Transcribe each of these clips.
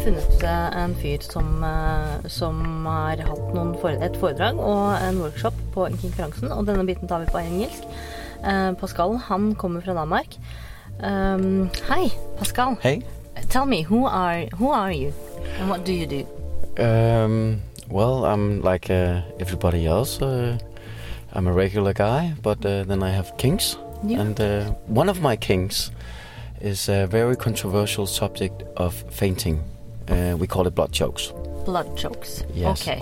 jeg funnet eh, en fyr som, eh, som har hatt noen fore et foredrag og en workshop på konferansen, og denne biten tar vi på engelsk. Eh, Pascal, han kommer fra Danmark. Um, Hei, Pascal. Hey. Tell me, who are, who are you? And what do you do? Um, well, I'm like uh, everybody else. Uh, I'm a regular guy, but uh, then I have kinks. Yeah. And uh, one of my kinks is a very controversial subject of fainting. Uh, we call it blood chokes. Blood chokes. Yes. Okay.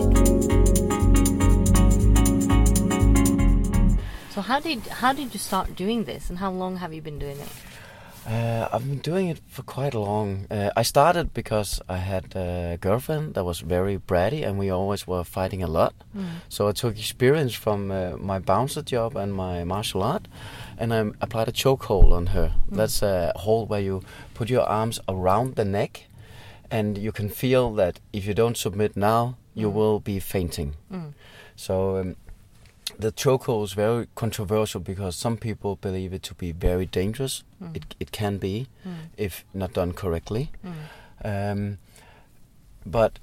So how did how did you start doing this, and how long have you been doing it? Uh, I've been doing it for quite a long. Uh, I started because I had a girlfriend that was very bratty, and we always were fighting a lot. So I took experience from uh, my bouncer job and my martial art, and I applied a chokehold on her. That's a hold where you put your arms around the neck, and you can feel that if you don't submit now, you mm. will be fainting. Mm. So um, the chokehold is very controversial because some people believe it to be very dangerous. Mm. It it can be if not done correctly. Um, but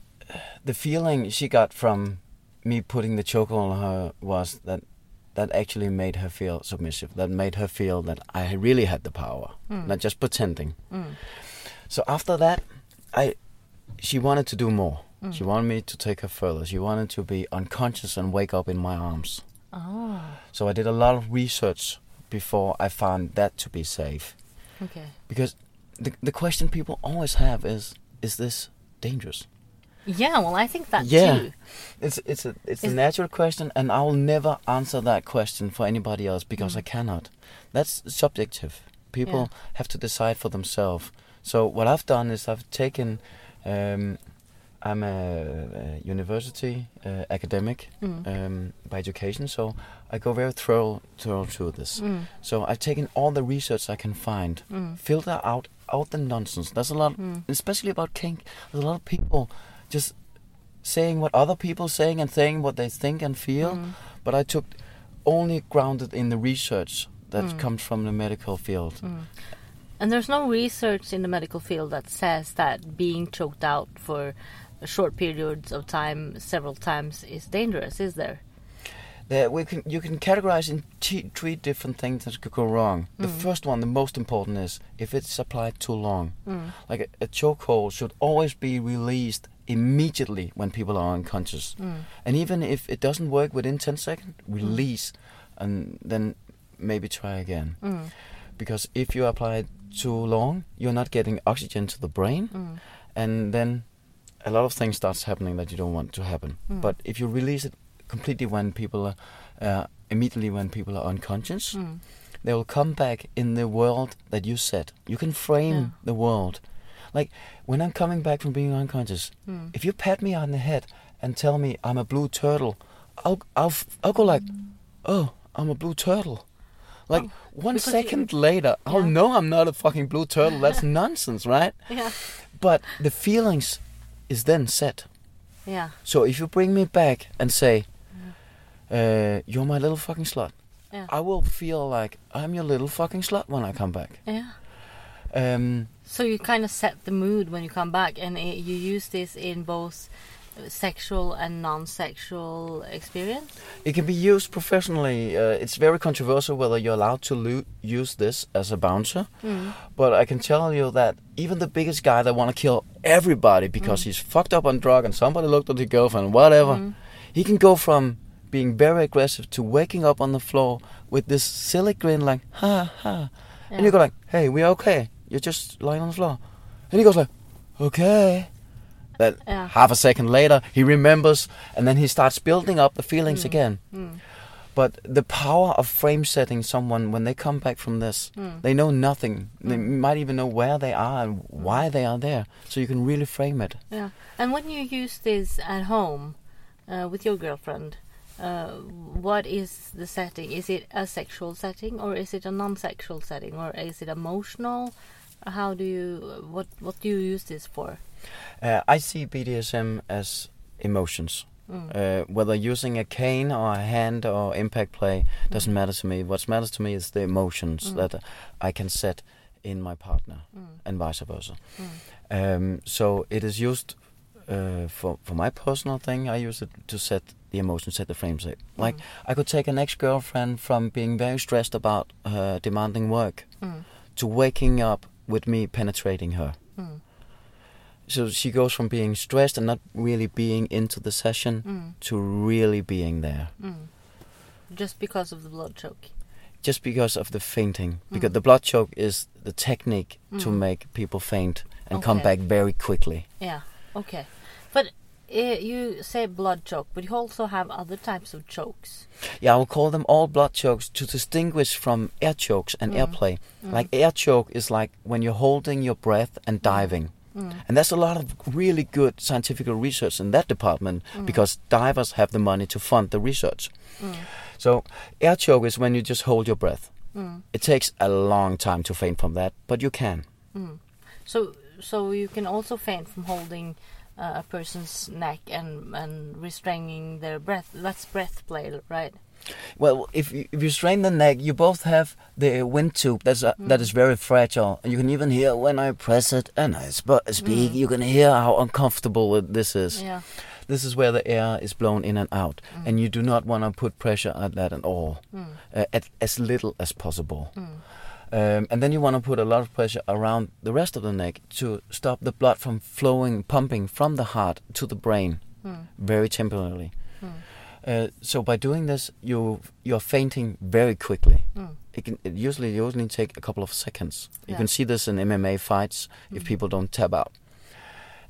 the feeling she got from me putting the chokehold on her was that that actually made her feel submissive. That made her feel that I really had the power, not just pretending. So after that, I she wanted to do more. Mm. She wanted me to take her further. She wanted to be unconscious and wake up in my arms. Oh, So I did a lot of research before I found that to be safe. okay. Because the the question people always have is is this dangerous? Yeah, well, I think that Yeah. too. It's it's a it's Is- a natural question and I will never answer that question for anybody else because mm. I cannot. That's subjective. People Yeah. have to decide for themselves. So what I've done is I've taken um, I'm a, a university uh, academic Mm. um, by education, so I go very thorough, thorough through this. Mm. So I've taken all the research I can find, Mm. filter out out the nonsense. There's a lot, Mm. especially about kink. There's a lot of people just saying what other people saying and saying what they think and feel. Mm. But I took only grounded in the research that Mm. comes from the medical field. And there's no research in the medical field that says that being choked out for short periods of time, several times, is dangerous, is there? There we can you can categorize in t- three different things that could go wrong. The mm. first one, the most important, is if it's applied too long. Mm. Like a, a chokehold should always be released immediately when people are unconscious, mm. and even if it doesn't work within ten seconds, release, and then maybe try again. Because if you apply it too long, you're not getting oxygen to the brain, mm. and then a lot of things starts happening that you don't want to happen. Mm. But if you release it completely when people are uh, immediately when people are unconscious, mm. they will come back in the world that you set. You can frame Yeah. the world. Like when I'm coming back from being unconscious, if you pat me on the head and tell me I'm a blue turtle, I'll I'll I'll go like, oh, I'm a blue turtle. Like one Oh, because you- later, I'll Yeah. know I'm not a fucking blue turtle. That's nonsense, right? Yeah. But the feelings is then set. Yeah. So if you bring me back and say, uh, "You're my little fucking slut," Yeah. I will feel like I'm your little fucking slut when I come back. Yeah. Um, So you kind of set the mood when you come back, and it, you use this in both sexual and non-sexual experience. it can be used professionally. Uh, it's very controversial whether you're allowed to lo- use this as a bouncer. Hmm. But I can tell you that even the biggest guy that want to kill everybody because hmm. he's fucked up on drug and somebody looked at his girlfriend, whatever, hmm. he can go from being very aggressive to waking up on the floor with this silly grin, like ha ha, and you go like, "Hey, we're okay? You're just lying on the floor," and he goes like, "Okay." That Yeah. half a second later, he remembers, and then he starts building up the feelings again. But the power of frame setting someone when they come back from this, they know nothing. They might even know where they are and why they are there. So you can really frame it. Yeah. And when you use this at home uh, with your girlfriend, uh, what is the setting? Is it a sexual setting, or is it a non-sexual setting, or is it emotional? How do you what what do you use this for? Uh, I see BDSM as emotions. Uh, whether using a cane or a hand or impact play doesn't matter to me. What matters to me is the emotions that I can set in my partner, Mm. and vice versa. Mm. Um, so it is used uh, for for my personal thing. I use it to set the emotions, set the frame rate. Like I could take an ex-girlfriend from being very stressed about her demanding work Mm. to waking up with me penetrating her. Mm. So she goes from being stressed and not really being into the session Mm. to really being there. Mm. Just because of the blood choke. Just because of the fainting. Because Mm. the blood choke is the technique to Mm. make people faint and come back very quickly. Yeah. Okay. But uh, you say blood choke, but you also have other types of chokes. Yeah, I will call them all blood chokes to distinguish from air chokes and Mm. airplay. Mm. Like air choke is like when you're holding your breath and diving. Mm. And there's a lot of really good scientific research in that department Mm. because divers have the money to fund the research. Mm. So air choke is when you just hold your breath. Mm. It takes a long time to faint from that, but you can. Mm. So, so you can also faint from holding uh, a person's neck and and restraining their breath. That's breath play, right? Well, if you, if you strain the neck, you both have the wind tube that's uh, that is very fragile. And you can even hear when I press it and I sp- speak. Mm. You can hear how uncomfortable it- this is. Yeah. This is where the air is blown in and out, Mm. and you do not want to put pressure at that at all, Mm. uh, at as little as possible. Mm. Um, and then you want to put a lot of pressure around the rest of the neck to stop the blood from flowing, pumping from the heart to the brain Mm. very temporarily. Uh, so by doing this, you you're fainting very quickly. Mm. It can it usually you only take a couple of seconds. You can see this in MMA fights if Mhm. people don't tap out,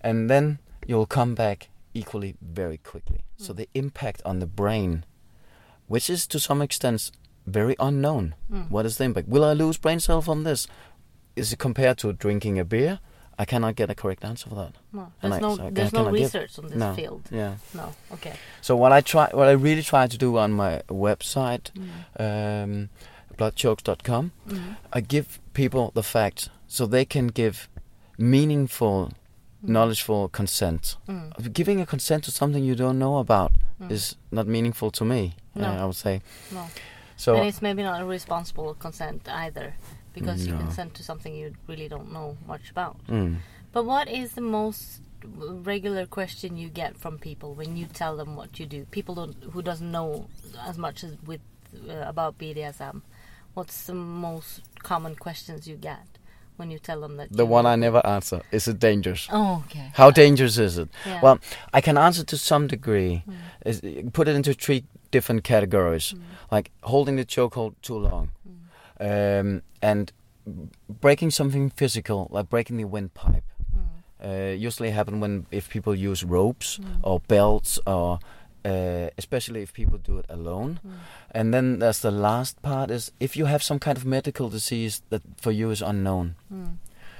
and then you'll come back equally very quickly. So Mm. the impact on the brain, which is to some extent very unknown. Mm. What is the impact? Will I lose brain cell from this? Is it compared to drinking a beer? I cannot get a correct answer for that. No, And there's I- no so there's no cannot give- research on this no. field. Yeah. No. Okay. So what I try, what I really try to do on my website, Mm. um, bloodchokes.com, Mm. I give people the facts so they can give meaningful, Mm. knowledgeful consent. Mm. Giving a consent to something you don't know about Mm. is not meaningful to me. No. uh, I would say. No. So and it's maybe not a responsible consent either, because you No. consent to something you really don't know much about. mm, But what is the most regular question you get from people when you tell them what you do? People don't, who doesn't know as much as with uh, about BDSM. What's the most common questions you get when you tell them that? the one I never answer is it dangerous? Oh, okay. How dangerous is it? Yeah. Well, I can answer to some degree. Mm. Is, put it into three different categories, Mm. like holding the chokehold too long. Um, and breaking something physical, like breaking the windpipe. Mm. Uh, usually happen when if people use ropes Mm. or belts, or uh, especially if people do it alone. Mm. And then there's the last part is if you have some kind of medical disease that for you is unknown. Mm.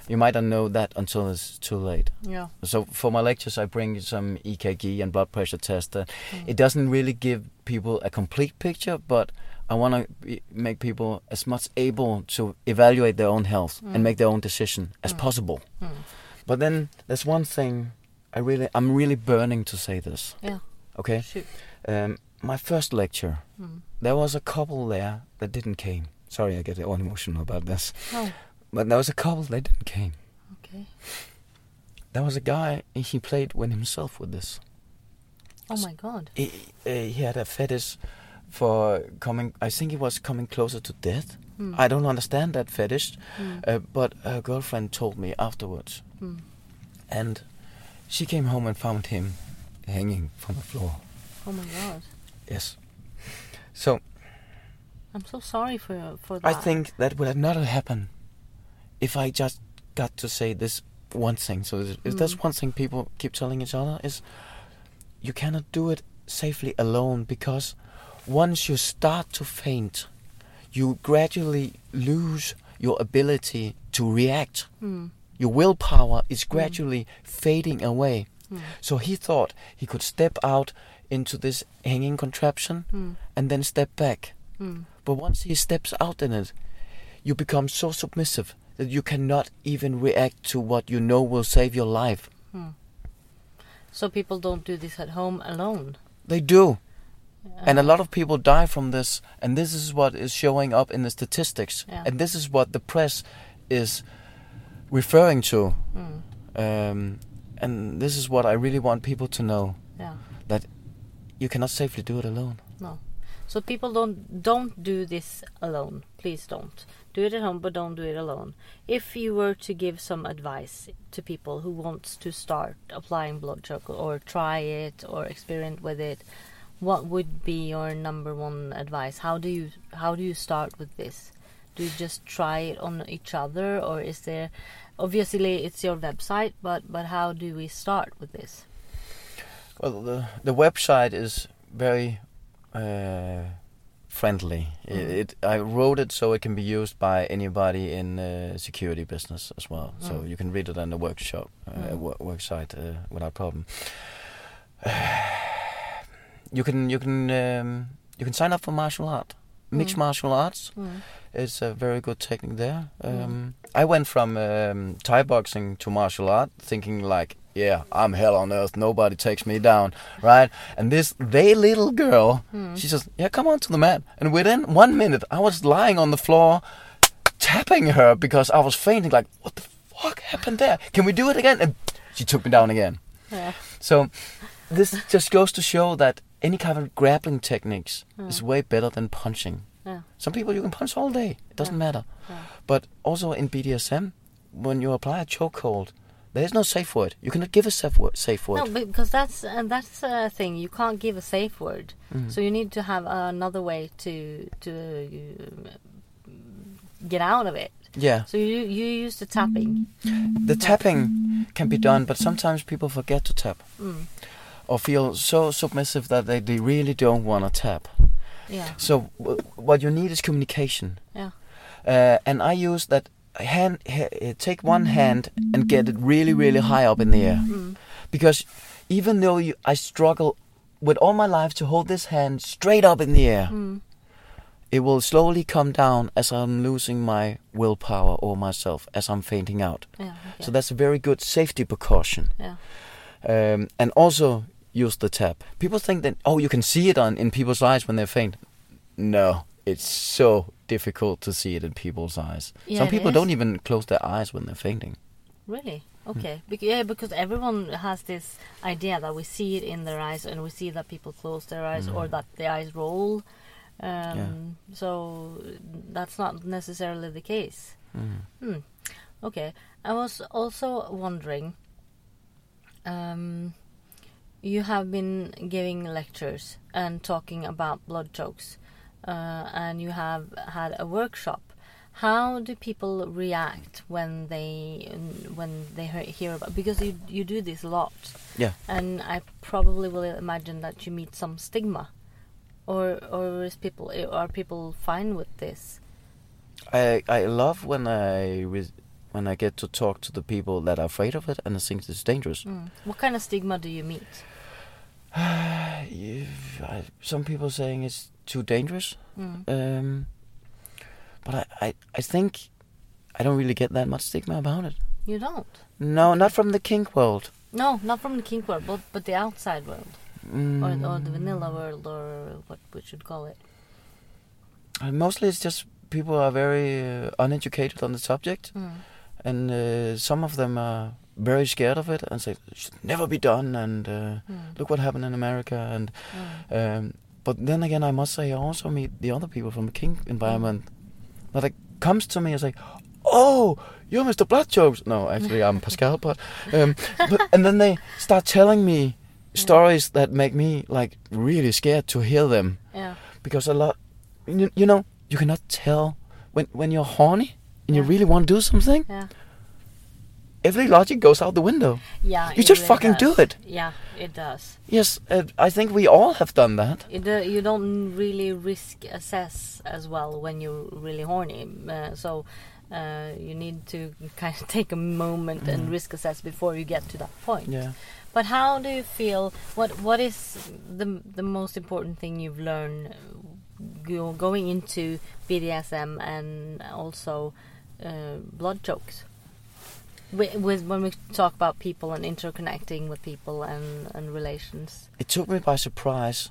You might not know that until it's too late. Yeah. So for my lectures, I bring some EKG and blood pressure test. Uh, Mm. it doesn't really give people a complete picture, but I want to make people as much able to evaluate their own health Mm. and make their own decision as Mm. possible. Mm. But then there's one thing I really, I'm really burning to say this. Yeah. Okay. Shoot. Um, my first lecture, Mm. there was a couple there that didn't came. Sorry, I get all emotional about this. Oh. But there was a couple that didn't came. Okay. There was a guy. He played with himself with this. Oh my God. he, uh, he had a fetish for coming. I think he was coming closer to death. Mm. I don't understand that fetish, Mm. uh, but her girlfriend told me afterwards, Mm. and she came home and found him hanging from the floor. Oh my God. Yes. So I'm so sorry for for that. I think that would have not have happened if I just got to say this one thing. So if if there's Mm. one thing people keep telling each other is you cannot do it safely alone because once you start to faint, you gradually lose your ability to react. Mm. Your willpower is gradually fading away. Mm. So he thought he could step out into this hanging contraption Mm. and then step back. Mm. But once he steps out in it, you become so submissive that you cannot even react to what you know will save your life. Mm. So people don't do this at home alone. They do. And a lot of people die from this, and this is what is showing up in the statistics. Yeah. And this is what the press is referring to. Mm. Um, and this is what I really want people to know Yeah. that you cannot safely do it alone. No. So people don't don't do this alone. Please don't. Do it at home, but don't do it alone. If you were to give some advice to people who wants to start applying blood choke or try it or experiment with it, what would be your number one advice? How do you how do you start with this? Do you just try it on each other, or is there? Obviously, it's your website, but but how do we start with this? Well, the the website is very uh, friendly. I- Mm. It, I wrote it so it can be used by anybody in uh, security business as well. So Mm. you can read it on the workshop uh, Mm. wo- work site uh, without problem. you can you can um, you can sign up for martial art, mixed Mm. martial arts. Mm. It's a very good technique there. Mm. Um, I went from um, Thai boxing to martial art, thinking like, yeah, I'm hell on earth. Nobody takes me down, right? And this they little girl, Mm. she says, yeah, come on to the mat. And within one minute, I was lying on the floor, tapping her because I was fainting. Like, what the fuck happened there? Can we do it again? And she took me down again. Yeah. So this just goes to show that any kind of grappling techniques Mm. is way better than punching. Yeah. Some people you can punch all day; it doesn't Yeah. matter. Yeah. But also in BDSM, when you apply a chokehold, there is no safe word. You cannot give a safe word. Safe word. No, because that's and that's a thing. You can't give a safe word, Mhm. so you need to have another way to to uh, get out of it. yeah, So you you use the tapping. the tapping can be done, but sometimes people forget to tap Mm. Or feel so submissive that they, they really don't want to tap. Yeah. So w- what you need is communication. Yeah. Uh, and I use that hand. Ha- uh, take one hand and get it really, really high up in the air. Mm. because even though you, I struggle with all my life to hold this hand straight up in the air, Mm. it will slowly come down as I'm losing my willpower or myself as I'm fainting out. Yeah. Okay. So that's a very good safety precaution. yeah. Um, and also use the tap. People think that oh, you can see it on in people's eyes when they're faint. No, it's so difficult to see it in people's eyes. Yeah, Some people don't even close their eyes when they're fainting. Really? Okay. Bec- yeah, because everyone has this idea that we see it in their eyes, and we see that people close their eyes or Mm. that the eyes roll. Um, So that's not necessarily the case. Mm. Hmm. Okay. I was also wondering. Um, you have been giving lectures and talking about blood chokes, uh, and you have had a workshop. How do people react when they when they hear, hear about? Because you you do this a lot, Yeah. and I probably will imagine that you meet some stigma, or or is people are people fine with this? I I love when I when I get to talk to the people that are afraid of it and think it's dangerous. Mm. What kind of stigma do you meet? I- Some people saying it's too dangerous, Mm. um, but I, I I think I don't really get that much stigma about it. You don't. No, not from the kink world. No, not from the kink world, but but the outside world, Mm, or, or the vanilla world, or what we should call it. uh, Mostly, it's just people are very uh, uneducated on the subject, Mm. and uh, some of them are very scared of it and say it should never be done. And uh, Mm. look what happened in America. And Mm. um, but then again, I must say, I also meet the other people from the kink environment that like comes to me and say, "Oh, you're Mr. Bloodchokes." No, actually, I'm Pasqual, but um, but and then they start telling me stories that make me like really scared to hear them Yeah. because a lot, you, you know, you cannot tell when when you're horny and you really want to do something. Yeah. Every logic goes out the window. Yeah. You just really fucking do it. Yeah, it does. Yes, uh, I think we all have done that. It, uh, you don't really risk assess as well when you're really horny. Uh, so uh, you need to kind of take a moment and Mhm. risk assess before you get to that point. Yeah. But how do you feel? What What is the the most important thing you've learned uh, going into BDSM and also uh, blood chokes? With, with when we talk about people and interconnecting with people and and relations. It took me by surprise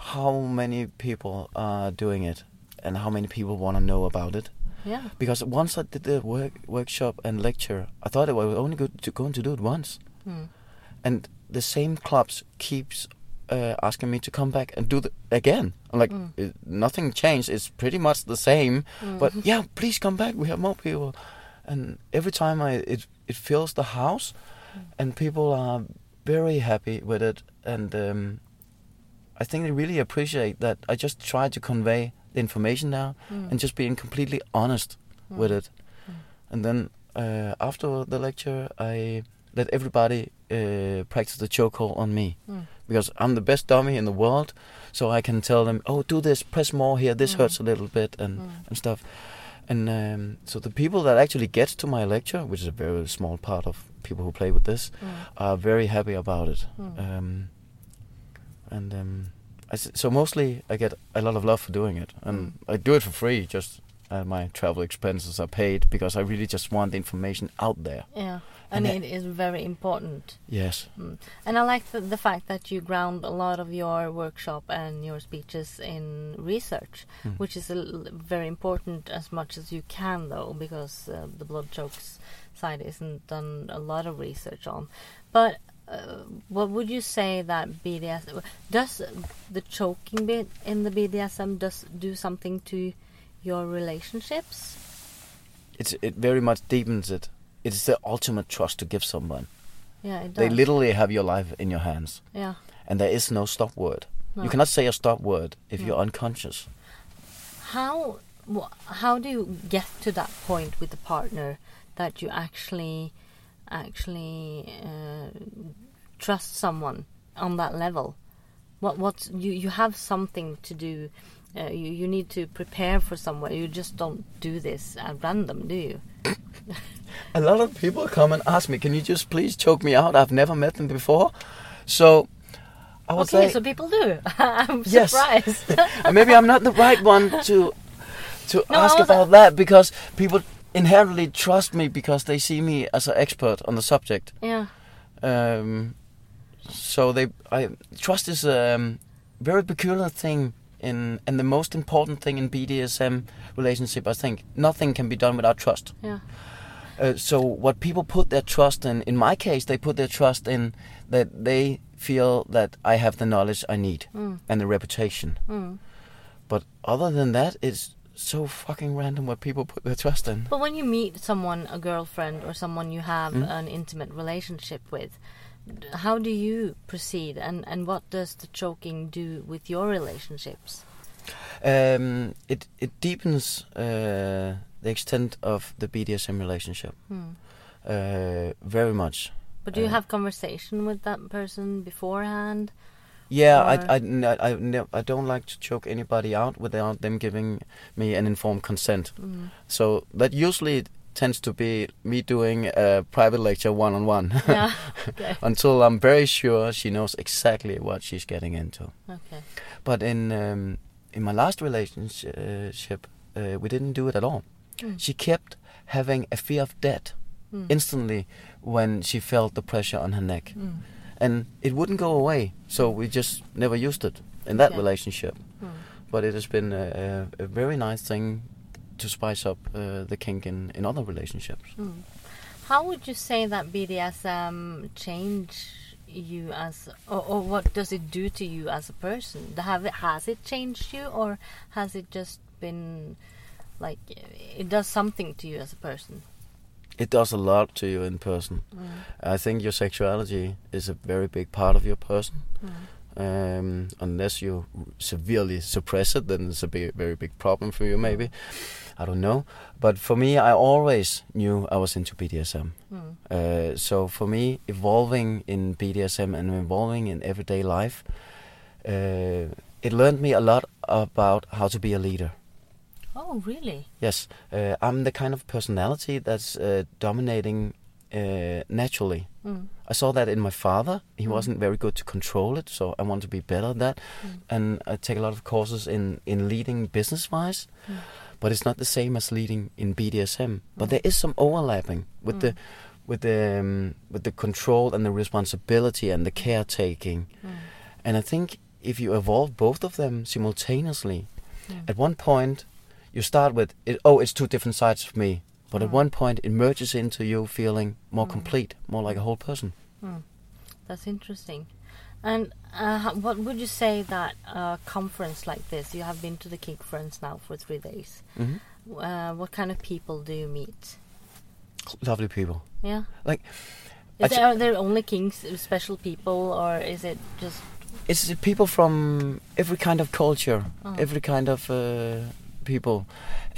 how many people are doing it and how many people want to know about it. Yeah. Because once I did the work workshop and lecture, I thought I was only good to going to do it once, Mm. and the same clubs keeps uh, asking me to come back and do it again. I'm like, Mm. "Uh, nothing changed. It's pretty much the same. Mm. But yeah, please come back. We have more people, and every time I it it fills the house, Mm. and people are very happy with it, and um, I think they really appreciate that I just try to convey the information now Mm. and just being completely honest with Mm. it. And then uh, after the lecture, I let everybody uh, practice the chokehold on me Mm. because I'm the best dummy in the world. So I can tell them, "Oh, do this, press more here. This Mm. hurts a little bit," and Mm. and stuff. And um, so the people that actually gets to my lecture, which is a very small part of people who play with this, Mm. are very happy about it. Mm. Um, and um, I s- so mostly I get a lot of love for doing it, and Mm. I do it for free. Just uh, my travel expenses are paid because I really just want the information out there. Yeah. And And it- is very important. Yes. Mm. And I like the, the fact that you ground a lot of your workshop and your speeches in research, Mm. which is a l- very important as much as you can, though, because uh, the blood chokes side isn't done a lot of research on. But uh, what would you say that BDSM does the choking bit in the BDSM does do something to your relationships? It's it very much deepens it. It's the ultimate trust to give someone. Yeah, it does. They literally have your life in your hands, yeah. and there is no stop word. No. You cannot say a stop word if No. you're unconscious. How how do you get to that point with the partner that you actually actually uh, trust someone on that level? What what you you have something to do. Uh, you you need to prepare for somewhere. You just don't do this at random, do you? A lot of people come and ask me, "Can you just please choke me out? I've never met them before." So I would okay, say so people do. I'm Yes. surprised. Maybe I'm not the right one to to No, ask about that because people inherently trust me because they see me as an expert on the subject. yeah. Um, so they, I trust is a um, very peculiar thing in, and the most important thing in BDSM relationship. I think nothing can be done without trust. Yeah. Uh, so what people put their trust in, in my case, they put their trust in that they feel that I have the knowledge I need Mm. and the reputation. Mm. But other than that, it's so fucking random what people put their trust in. But when you meet someone, a girlfriend or someone you have Mm. an intimate relationship with, how do you proceed and, and what does the choking do with your relationships? Um, it it deepens uh, the extent of the BDSM relationship Hmm. uh, very much. But do you Uh, have conversation with that person beforehand? Yeah, I I, n- I, I don't like to choke anybody out without them giving me an informed consent. Mm. So that usually tends to be me doing a private lecture one on one until I'm very sure she knows exactly what she's getting into. Okay. But in um, in my last relationship, uh, we didn't do it at all. Mm. She kept having a fear of death Mm. instantly when she felt the pressure on her neck, Mm. and it wouldn't go away. So we just never used it in that relationship. Mm. But it has been a, a, a very nice thing to spice up uh, the kink in, in other relationships. Mm. How would you say that BDSM change you as, or, or what does it do to you as a person? Have it, has it changed you, or has it just been like it does something to you as a person? It does a lot to you in person. Mm. I think your sexuality is a very big part of your person. Mm. Um, unless you severely suppress it, then it's a big, very big problem for you. Maybe I don't know. But for me, I always knew I was into BDSM. Mm. Uh, so for me, evolving in BDSM and evolving in everyday life, uh, it learned me a lot about how to be a leader. Oh, really? Yes, uh, I'm the kind of personality that's uh, dominating uh, naturally. Mm. I saw that in my father. He Mm. wasn't very good to control it, so I want to be better at that. Mm. And I take a lot of courses in, in leading business wise, Mm. But it's not the same as leading in BDSM. But Mm. there is some overlapping with Mm. the with the um, with the control and the responsibility and the caretaking. Mm. And I think if you evolve both of them simultaneously, at one point you start with it, oh it's two different sides of me but at one point it merges into you feeling more complete more like a whole person. That's interesting. And uh, what would you say that a conference like this? You have been to the Friends now for three days. hmm Uh, what kind of people do you meet? lovely people Yeah. Like, is there, are there only kings, special people, or is it just? it's people from every kind of culture Oh. every kind of uh, people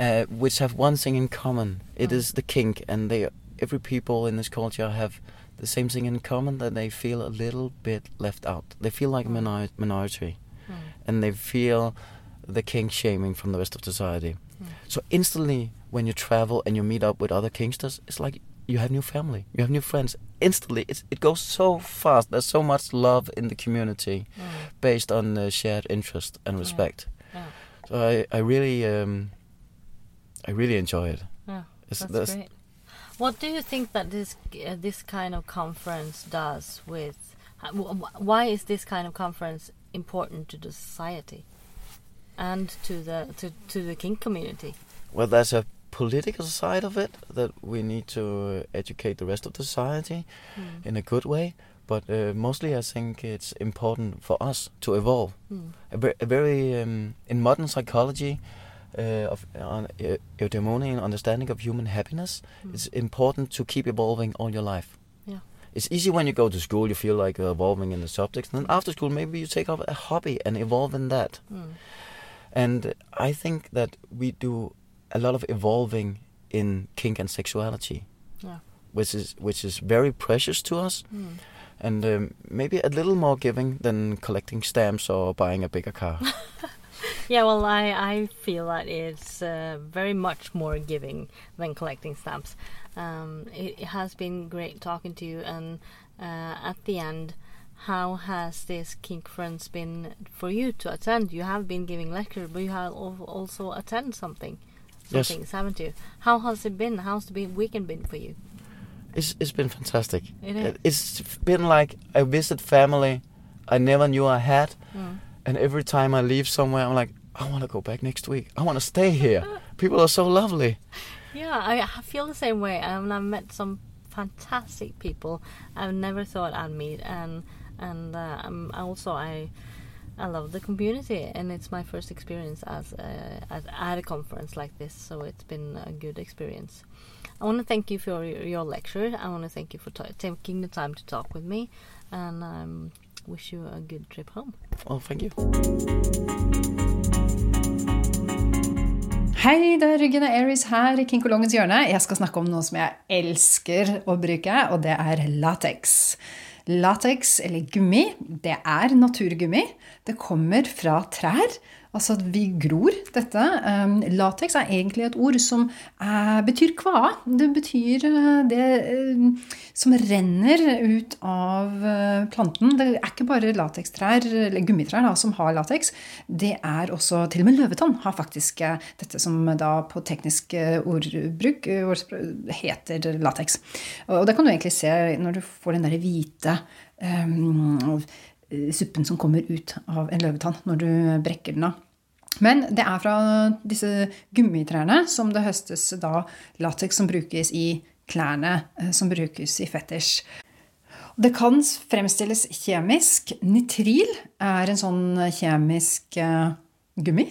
uh, which have one thing in common It Oh. is the kink and they every people in this culture have the same thing in common that they feel a little bit left out they feel like a Oh. minor- minority Hmm. and they feel the kink shaming from the rest of society Hmm. so instantly when you travel and you meet up with other kinksters it's like you have new family you have new friends instantly it's, it goes so fast there's so much love in the community Hmm. based on uh, shared interest and respect. Yeah. So I, I really, um, I really enjoy it. Yeah. That's that's- great. What do you think that this uh, this kind of conference does with? h- wh- wh- Why is this kind of conference important to the society and to the to, to the kink community? Well, there's a political side of it that we need to uh, educate the rest of the society Hmm. in a good way. But uh, mostly, I think it's important for us to evolve. Hmm. A, a very um, in modern psychology uh, of on uh, eudaimonia and understanding of human happiness, Hmm. it's important to keep evolving all your life. Yeah. It's easy when you go to school, you feel like uh, evolving in the subjects. And then after school, maybe you take up a hobby and evolve in that. Hmm. And I think that we do a lot of evolving in kink and sexuality, Yeah. which is which is very precious to us, Hmm. and um, maybe a little more giving than collecting stamps or buying a bigger car. Yeah, well, I, I feel that it's uh, very much more giving than collecting stamps. Um, it, it has been great talking to you, and uh, at the end, how has this Kink Friends been for you to attend? You have been giving lectures, but you have also attend something, some Yes. things, haven't you? How has it been? How's the weekend been for you? it's it's been fantastic. It is. It's been like I visit family I never knew I had, Mm. and every time I leave somewhere, I'm like, I want to go back next week. I want to stay here. People are so lovely. Yeah, I, I feel the same way. Um, I've met some fantastic people I've never thought I'd meet, and and uh, um, also I I love the community, and it's my first experience as a, at, at a conference like this, so it's been a good experience. I want to thank you for your, your lecture. I want to thank you for ta taking the time to talk with me, and um, wish you a good trip home. Well, thank you. Hei, det er Regina Aries her i Kinkolongens hjørne. Jeg skal snakke om noe som jeg elsker å bruke, og det er lateks. Lateks, eller gummi, det er naturgummi. Det kommer fra trær. Altså at vi gror dette. Um, Lateks er egentlig et ord som er, betyr kvae. Det betyr eh, det eh, som renner ut av eh, planten. Det er ikke bare latekstrær, eller gummitrær, da, som har lateks. Det er også til og med løvetann har faktisk eh, dette som da på teknisk ordbruk heter lateks. Og det kan du egentlig se når du får den der hvite um, suppen som kommer ut av en løvetann når du brekker den av. Men det er fra disse gummitrærne som det høstes da lateks som brukes i klærne, eh, som brukes i fetisj. Det kan fremstilles kjemisk. Nitril er en sånn kjemisk eh, gummi.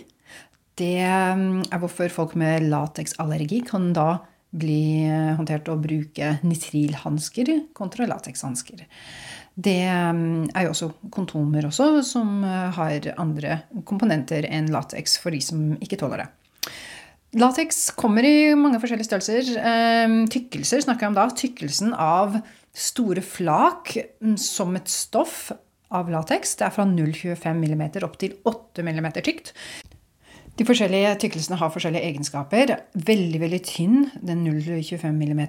Det mm, er hvorfor folk med lateksallergi kan da bli eh, håndtert å bruke nitrilhansker kontra latekshansker. Det mm, er jo også kontomer også, som eh, har andre komponenter enn lateks for de som ikke tåler det. Lateks kommer i mange forskjellige størrelser. Eh, Tykkelser snakker jeg om da. Tykkelsen av store flak mm, som et stoff av lateks. Det er fra 0,25 mm opp til 8 mm tykt. De forskjellige tykkelsene har forskjellige egenskaper. Veldig veldig tynn, den 0,25 mm,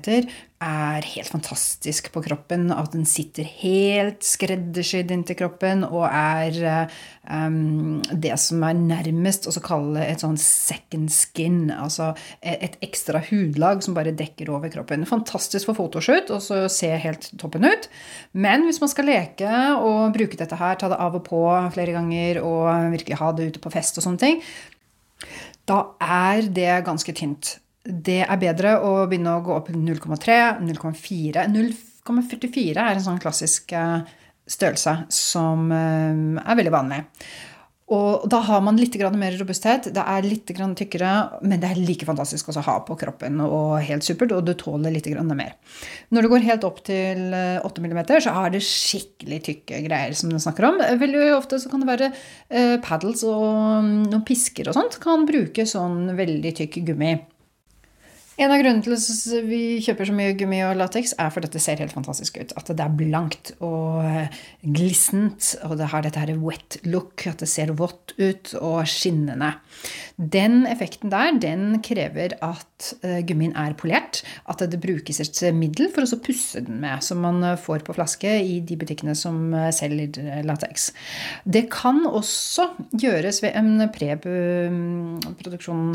er helt fantastisk på kroppen. At den sitter helt skreddersydd inntil kroppen og er um, det som er nærmest å kalle et sånn second skin. Altså et ekstra hudlag som bare dekker over kroppen. Fantastisk for fotoshoot og så se helt toppen ut. Men hvis man skal leke og bruke dette her, ta det av og på flere ganger og virkelig ha det ute på fest og sånne ting, da er det ganske tynt. Det er bedre å begynne å gå opp 0,3, 0,4 0,44 er en sånn klassisk eh, størrelse som eh, er veldig vanlig. Og da har man litt mer robusthet. Det er litt tykkere, men det er like fantastisk å ha på kroppen. Og helt supert, og du tåler litt mer. Når det går helt opp til 8 eh, mm, så er det skikkelig tykke greier som du snakker om. Veldig ofte så kan det være eh, paddles og mm, noen pisker og sånt. Kan bruke sånn veldig tykk gummi. En av grunnene til at vi kjøper så mye gummi og lateks, er fordi det ser helt fantastisk ut. At det er blankt og eh, glissent, og det har dette her wet look. At det ser vått ut og skinnende. Den effekten der, den krever at eh, gummien er polert. At det brukes et middel for å pusse den med, som man får på flaske i de butikkene som eh, selger lateks. Det kan også gjøres ved en preproduksjon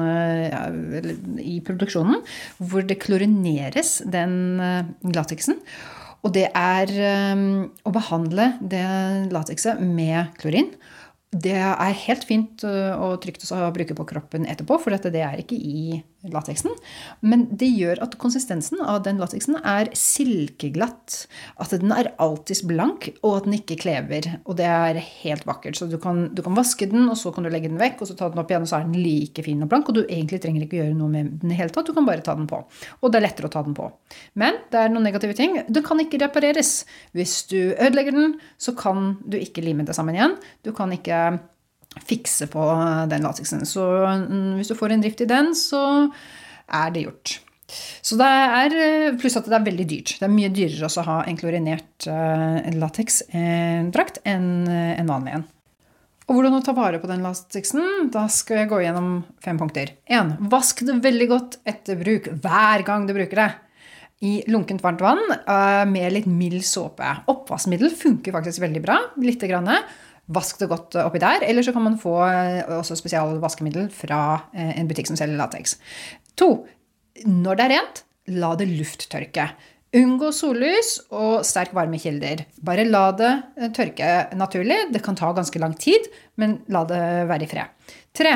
i produksjonen hvor det klorineres, den eh, lateksen. Og det er eh, å behandle det latekset med klorin. Det er helt fint eh, og trygt å bruke på kroppen etterpå, for det er ikke i lateksen. Men det gjør at konsistensen av den lateksen er silkeglatt. At den er alltids blank, og at den ikke klever. Og det er helt vakkert. Så du kan, du kan, vaske den, og så kan du legge den vekk, og så ta den opp igjen, og så er den like fin og blank. Og du egentlig trenger ikke gjøre noe med den i hele tatt. Du kan bare ta den på. Og det er lettere å ta den på. Men det er noen negative ting. Den kan ikke repareres. Hvis du ødelegger den, så kan du ikke lime det sammen igjen. Du kan ikke fikse på den lateksen. Så mm, hvis du får en drift i den, så er det gjort. Så det er, Pluss at det er veldig dyrt. Det er mye dyrere å ha en klorinert lateksdrakt enn en vanlig en. Og hvordan å ta vare på den lateksen? Da skal jeg gå gjennom fem punkter. 1. Vask det veldig godt etter bruk hver gang du bruker det. I lunkent varmt vann med litt mild såpe. Oppvaskmiddel funker faktisk veldig bra. Litt grann. Vask det godt oppi der. Eller så kan man få eh, også spesialvaskemiddel fra eh, en butikk som selger lateks. To. Når det er rent, la det lufttørke. Unngå sollys og sterk varmekilder. Bare la det eh, tørke naturlig. Det kan ta ganske lang tid, men la det være i fred. Tre.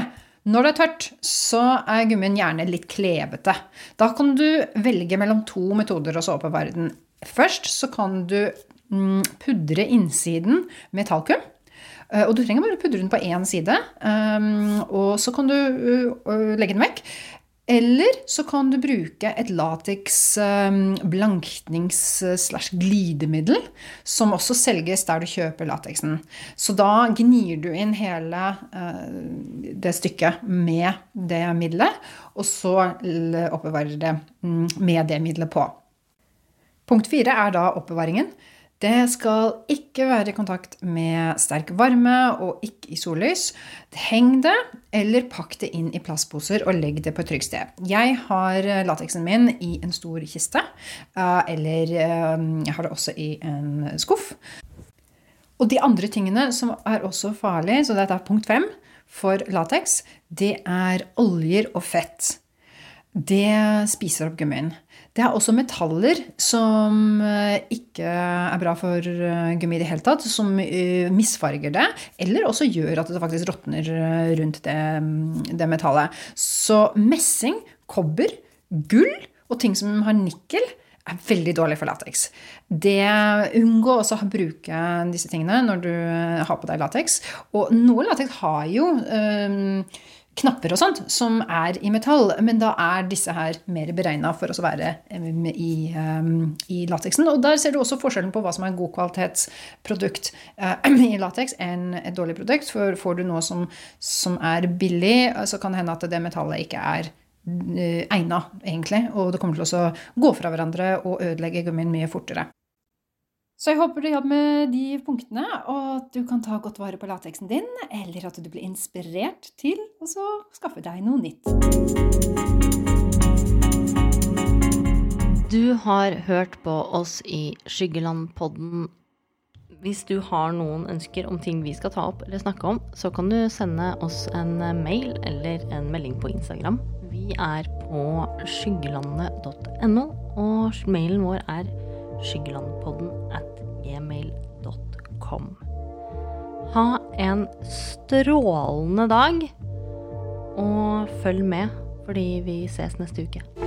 Når det er tørt, så er gummien gjerne litt klevete. Da kan du velge mellom to metoder å såpebevare den. Først så kan du mm, pudre innsiden med talkum. Eh, og du trenger bare pudre den på én side, ehm, og så kan du legge den vekk. Eller så kan du bruke et lateks ehm, blanknings-slash-glidemiddel, som også selges der du kjøper lateksen. Så da gnir du inn hele eh, det stykket med det middelet, og så oppbevarer det mm, med det middelet på. Punkt fire er da oppbevaringen. Det skal ikke være i kontakt med sterk varme og ikke i sollys. Heng det, eller pakk det inn i plastposer og legg det på et trygt sted. Jeg har eh, lateksen min i en stor kiste, eh, eller eh, jeg har det også i en skuff. Og de andre tingene som er også farlige, så dette er punkt fem for lateks, det er oljer og fett. Det spiser opp gummien. Det er også metaller som eh, ikke er bra for eh, gummi i det hele tatt, som eh, misfarger det, eller også gjør at det faktisk råtner rundt det, mm, det metallet. Så messing, kobber, gull og ting som har nikkel, er veldig dårlig for lateks. Unngå også å bruke disse tingene når du har på deg lateks. Og noe lateks har jo øh, knapper og sånt som er i metall, men da er disse her mer beregna for å være i, um, i, lateksen. Og der ser du også forskjellen på hva som er en god kvalitetsprodukt uh, i lateks enn et dårlig produkt. For får du noe som, som er billig, så kan det hende at det metallet ikke er egna, egentlig. Og det kommer til å gå fra hverandre og ødelegge gummien mye fortere. Så jeg håper du jobber med de punktene, og at du kan ta godt vare på lateksen din, eller at du blir inspirert til å skaffe deg noe nytt. Du har hørt på oss i Skyggelandpodden. Hvis du har noen ønsker om ting vi skal ta opp eller snakke om, så kan du sende oss en mail eller en melding på Instagram. Vi er på skyggelandet.no, og mailen vår er skyggelandpodden at gmail.com. Ha en strålende dag, og følg med, fordi vi ses neste uke.